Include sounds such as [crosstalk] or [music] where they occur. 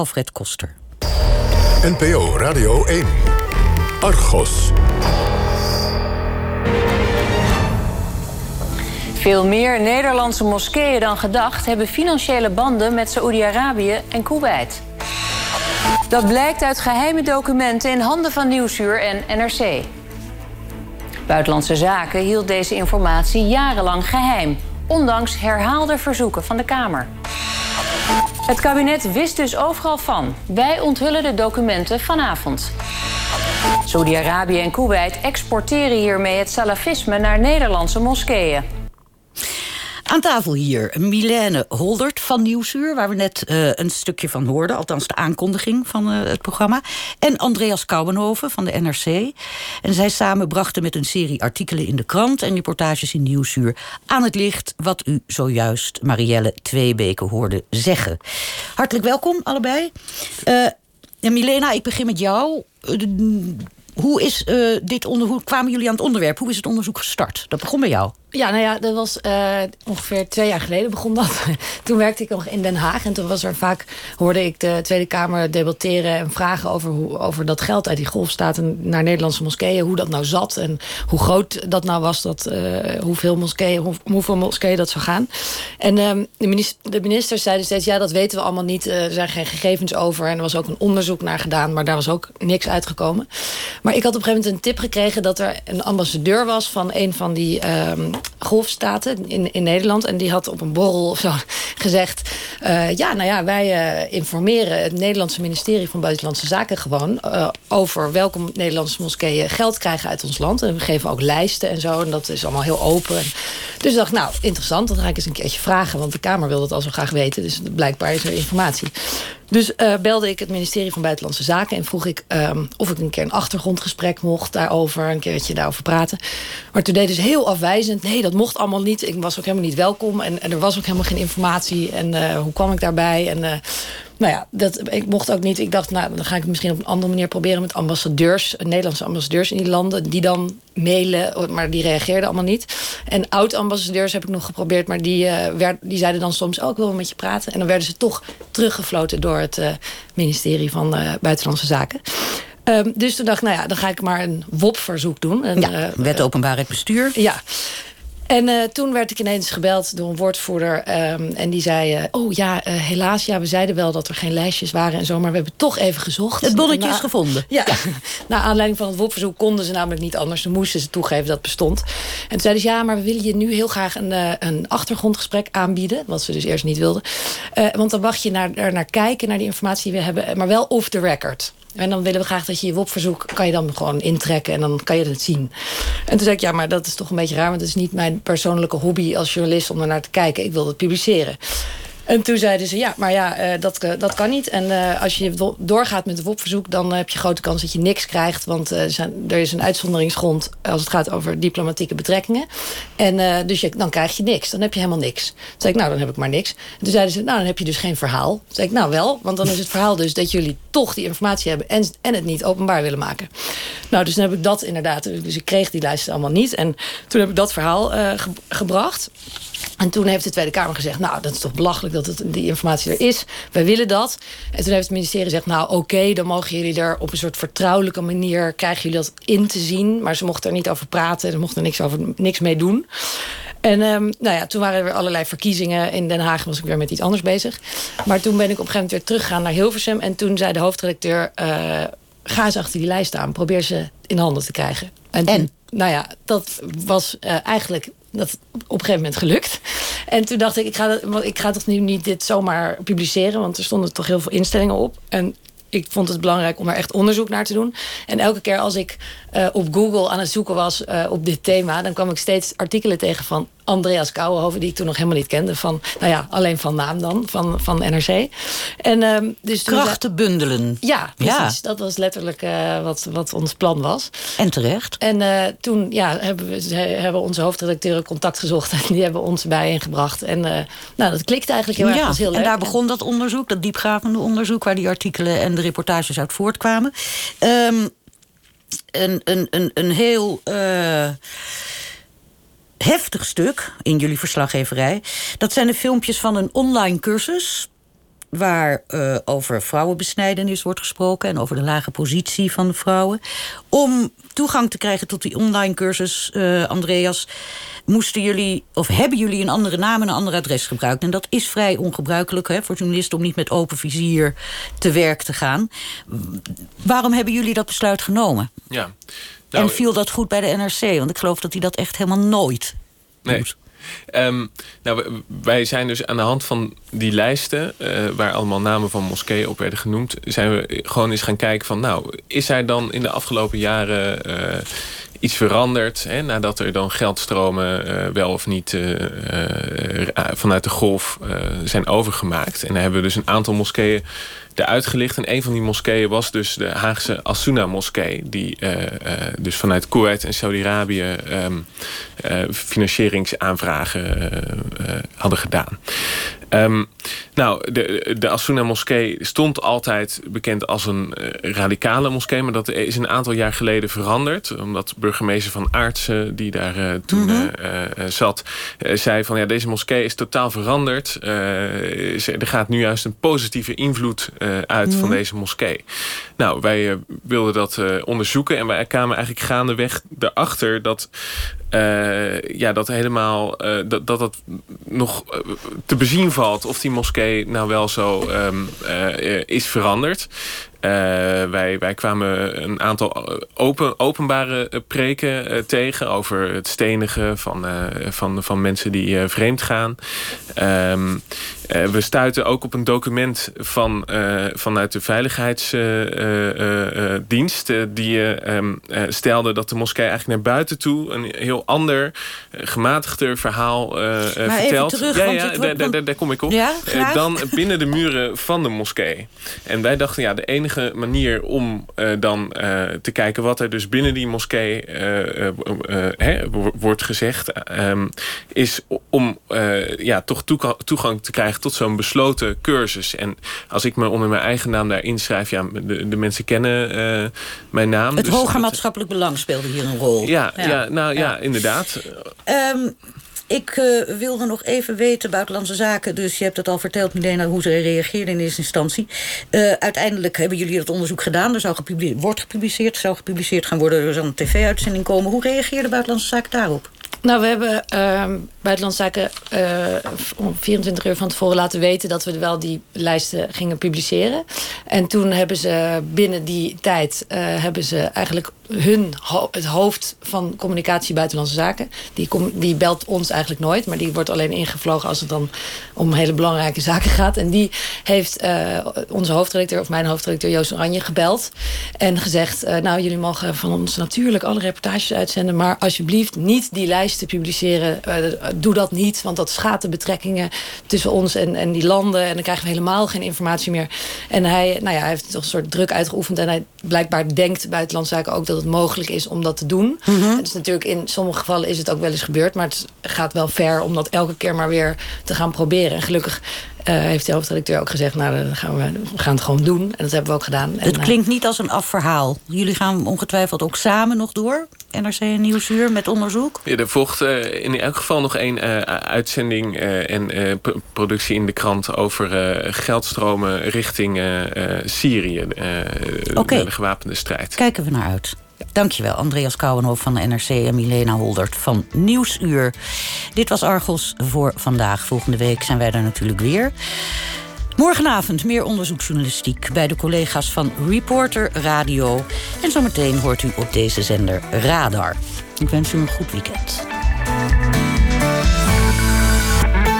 Alfred Koster. NPO Radio 1. Argos. Veel meer Nederlandse moskeeën dan gedacht hebben financiële banden met Saoedi-Arabië en Kuwait. Dat blijkt uit geheime documenten in handen van Nieuwsuur en NRC. Buitenlandse Zaken hield deze informatie jarenlang geheim, ondanks herhaalde verzoeken van de Kamer. Het kabinet wist dus overal van. Wij onthullen de documenten vanavond. Saudi-Arabië en Kuwait exporteren hiermee het salafisme naar Nederlandse moskeeën. Aan tafel hier Milène Holdert van Nieuwsuur, waar we net uh, een stukje van hoorden, althans de aankondiging van uh, het programma. En Andreas Kouwenhoven van de NRC. En zij samen brachten met een serie artikelen in de krant en reportages in Nieuwsuur aan het licht wat u zojuist Marielle Tweebeke hoorde zeggen. Hartelijk welkom allebei. En Milena, ik begin met jou. Hoe, is, dit onder, hoe kwamen jullie aan het onderwerp? Hoe is het onderzoek gestart? Dat begon bij jou. Ja, nou ja, dat was uh, ongeveer twee jaar geleden begon dat. [laughs] toen werkte ik nog in Den Haag. En toen was er vaak, hoorde ik de Tweede Kamer debatteren en vragen over, hoe, over dat geld uit die golfstaten naar Nederlandse moskeeën. Hoe dat nou zat en hoe groot dat nou was, dat, uh, hoeveel, moskeeën, hoe, hoeveel moskeeën dat zou gaan. En uh, de, minister, de ministers zeiden steeds, ja, dat weten we allemaal niet. er zijn geen gegevens over. En er was ook een onderzoek naar gedaan, maar daar was ook niks uitgekomen. Maar ik had op een gegeven moment een tip gekregen dat er een ambassadeur was van een van die ehm, golfstaten in, in Nederland. En die had op een borrel of zo [laughs] gezegd... Uh, ja, nou ja, wij uh, informeren het Nederlandse ministerie van Buitenlandse Zaken gewoon... Uh, over welke Nederlandse moskeeën geld krijgen uit ons land. En we geven ook lijsten en zo. En dat is allemaal heel open. En dus ik dacht, nou, interessant. Dat ga ik eens een keertje vragen. Want de Kamer wil dat al zo graag weten. Dus blijkbaar is er informatie. Dus uh, belde ik het ministerie van Buitenlandse Zaken en vroeg ik um, of ik een keer een achtergrondgesprek mocht daarover, een keertje daarover praten. Maar toen deden ze heel afwijzend: nee, dat mocht allemaal niet. Ik was ook helemaal niet welkom en, er was ook helemaal geen informatie. En uh, hoe kwam ik daarbij? En uh, nou ja, dat, ik mocht ook niet. Ik dacht, nou, dan ga ik het misschien op een andere manier proberen met ambassadeurs, Nederlandse ambassadeurs in die landen, die dan mailen, maar die reageerden allemaal niet. En oud-ambassadeurs heb ik nog geprobeerd, maar die, uh, werd, die zeiden dan soms: Oh, ik wil wel met je praten. En dan werden ze toch teruggefloten door het uh, ministerie van uh, Buitenlandse Zaken. Um, dus toen dacht ik, nou ja, dan ga ik maar een WOP-verzoek doen. Een, ja, wet openbaarheid bestuur. Ja. En uh, toen werd ik ineens gebeld door een woordvoerder. Um, en die zei: uh, Oh ja, uh, helaas, ja, we zeiden wel dat er geen lijstjes waren en zo. Maar we hebben toch even gezocht. Het bonnetje na, is gevonden. Ja, [laughs] ja. Naar aanleiding van het WOP-verzoek konden ze namelijk niet anders. Toen moesten ze toegeven dat het bestond. En toen zeiden ze: Ja, maar we willen je nu heel graag een, een achtergrondgesprek aanbieden. Wat ze dus eerst niet wilden. want dan mag je naar, er naar kijken, naar die informatie die we hebben. Maar wel off the record. En dan willen we graag dat je je WOP-verzoek... kan je dan gewoon intrekken en dan kan je het zien. En toen zei ik, ja, maar dat is toch een beetje raar... want het is niet mijn persoonlijke hobby als journalist om er naar te kijken. Ik wil het publiceren. En toen zeiden ze, ja, maar ja, uh, dat, uh, dat kan niet. En uh, als je doorgaat met het WOP-verzoek... dan heb je grote kans dat je niks krijgt. Want er is een uitzonderingsgrond als het gaat over diplomatieke betrekkingen. En dus je, dan krijg je niks. Dan heb je helemaal niks. Toen zei ik, nou, dan heb ik maar niks. En toen zeiden ze, nou, dan heb je dus geen verhaal. Toen zei ik, nou wel, want dan is het verhaal dus... dat jullie toch die informatie hebben en, en het niet openbaar willen maken. Nou, dus dan heb ik dat inderdaad... Dus ik kreeg die lijsten allemaal niet. En toen heb ik dat verhaal ge gebracht... En toen heeft de Tweede Kamer gezegd... nou, dat is toch belachelijk dat het, die informatie er is. Wij willen dat. En toen heeft het ministerie gezegd... nou, oké, dan mogen jullie er op een soort vertrouwelijke manier... krijgen jullie dat in te zien. Maar ze mochten er niet over praten. Ze mochten er niks, over, niks mee doen. En um, nou ja, toen waren er weer allerlei verkiezingen. In Den Haag was ik weer met iets anders bezig. Maar toen ben ik op een gegeven moment weer teruggegaan naar Hilversum. En toen zei de hoofdredacteur... Uh, ga eens achter die lijst aan. Probeer ze in handen te krijgen. En, en? nou ja, dat was uh, eigenlijk dat op een gegeven moment gelukt. En toen dacht ik, ik ga, dat, ik ga toch nu niet dit zomaar publiceren... want er stonden toch heel veel instellingen op. En ik vond het belangrijk om er echt onderzoek naar te doen. En elke keer als ik uh, op Google aan het zoeken was uh, op dit thema... dan kwam ik steeds artikelen tegen van Andreas Kouwenhoven... die ik toen nog helemaal niet kende. Van, nou ja, alleen van naam dan, van, van NRC. En, uh, dus Krachten bundelen. Ja, precies. Ja. Dat was letterlijk uh, wat, wat ons plan was. En terecht. En uh, toen ja, hebben, we, hebben onze hoofdredacteuren contact gezocht... en die hebben ons bijeengebracht. En nou, dat klikte eigenlijk heel ja. erg. Was heel leuk. En daar begon dat onderzoek, dat diepgravende onderzoek... waar die artikelen en de reportages uit voortkwamen. Um, een, een, een, een heel heftig stuk in jullie verslaggeverij. Dat zijn de filmpjes van een online cursus waar uh, over vrouwenbesnijdenis wordt gesproken en over de lage positie van de vrouwen. Om toegang te krijgen tot die online cursus, uh, Andreas, moesten jullie, of hebben jullie een andere naam en een ander adres gebruikt. En dat is vrij ongebruikelijk hè, voor journalisten om niet met open vizier te werk te gaan. Waarom hebben jullie dat besluit genomen? Ja. Nou, en viel dat goed bij de NRC? Want ik geloof dat hij dat echt helemaal nooit nee. Um, nou, wij zijn dus aan de hand van die lijsten, uh, waar allemaal namen van moskeeën op werden genoemd, zijn we gewoon eens gaan kijken van, nou, is er dan in de afgelopen jaren uh, iets veranderd. Hè, nadat er dan geldstromen uh, wel of niet vanuit de golf zijn overgemaakt. En dan hebben we dus een aantal moskeeën eruit gelicht. En een van die moskeeën was dus de Haagse Asuna moskee. Die dus vanuit Kuwait en Saudi-Arabië um, financieringsaanvragen hadden gedaan. Um, nou, de, de Asuna moskee stond altijd bekend als een uh, radicale moskee. Maar dat is een aantal jaar geleden veranderd. Omdat burgemeester van Aartsen, die daar uh, toen mm -hmm. uh, zat... zei van ja, deze moskee is totaal veranderd. er gaat nu juist een positieve invloed uit mm -hmm. van deze moskee. Nou, wij wilden dat onderzoeken. En wij kwamen eigenlijk gaandeweg erachter dat... Uh, ja, dat helemaal uh, dat, dat dat nog te bezien valt of die moskee nou wel zo um, uh, is veranderd. Uh, wij, wij kwamen een aantal open, openbare preken uh, tegen over het stenigen van, uh, van, van mensen die vreemd gaan. Um, we stuiten ook op een document van, vanuit de veiligheidsdienst. die um, stelde dat de moskee eigenlijk naar buiten toe een heel ander, gematigder verhaal vertelt. Terug, ja, ja daar, daar kom ik op. Ja, dan binnen de muren van de moskee. En wij dachten, ja, de enige enige manier om uh, dan uh, te kijken wat er dus binnen die moskee hè, wordt gezegd, um, is om ja, toch toegang te krijgen tot zo'n besloten cursus. En als ik me onder mijn eigen naam daar inschrijf, ja, de, de mensen kennen mijn naam. Het dus hoger maatschappelijk belang speelde hier een rol. Ja, ja. ja nou ja, ja inderdaad. Um, ik uh, wilde nog even weten, Buitenlandse Zaken... dus je hebt het al verteld, Milena, hoe ze reageerden in eerste instantie. Uh, uiteindelijk hebben jullie dat onderzoek gedaan. Er zou gepubliceerd, wordt gepubliceerd, zou gepubliceerd gaan worden... er zal een tv-uitzending komen. Hoe reageerde Buitenlandse Zaken daarop? Nou, we hebben uh, Buitenlandse Zaken uh, om 24 uur van tevoren laten weten... dat we wel die lijsten gingen publiceren. En toen hebben ze binnen die tijd... Uh, hebben ze eigenlijk hun het hoofd van communicatie buitenlandse zaken. Die, die belt ons eigenlijk nooit, maar die wordt alleen ingevlogen als het dan om hele belangrijke zaken gaat. En die heeft uh, onze hoofdredacteur, of mijn hoofdredacteur Joost Oranje, gebeld en gezegd: Nou, jullie mogen van ons natuurlijk alle reportages uitzenden, maar alsjeblieft niet die lijsten publiceren. Doe dat niet, want dat schaadt de betrekkingen tussen ons en, en die landen. En dan krijgen we helemaal geen informatie meer. En hij, nou ja, hij heeft toch een soort druk uitgeoefend en hij blijkbaar denkt buitenlandse zaken ook dat het mogelijk is om dat te doen. Mm -hmm. Het is natuurlijk in sommige gevallen is het ook wel eens gebeurd, maar het gaat wel ver om dat elke keer maar weer te gaan proberen. En gelukkig heeft de hoofdredacteur ook gezegd, nou, dan gaan we, we, gaan het gewoon doen. En dat hebben we ook gedaan. Het en, klinkt niet als een afverhaal. Jullie gaan ongetwijfeld ook samen nog door, NRC en Nieuwsuur, met onderzoek? Ja, er volgt uh, in elk geval nog één uh, uitzending en productie in de krant over geldstromen richting Syrië. Okay. De gewapende strijd. Kijken we naar uit. Dankjewel, Andreas Kouwenhof van de NRC en Milena Holdert van Nieuwsuur. Dit was Argos voor vandaag. Volgende week zijn wij er natuurlijk weer. Morgenavond meer onderzoeksjournalistiek bij de collega's van Reporter Radio. En zometeen hoort u op deze zender Radar. Ik wens u een goed weekend.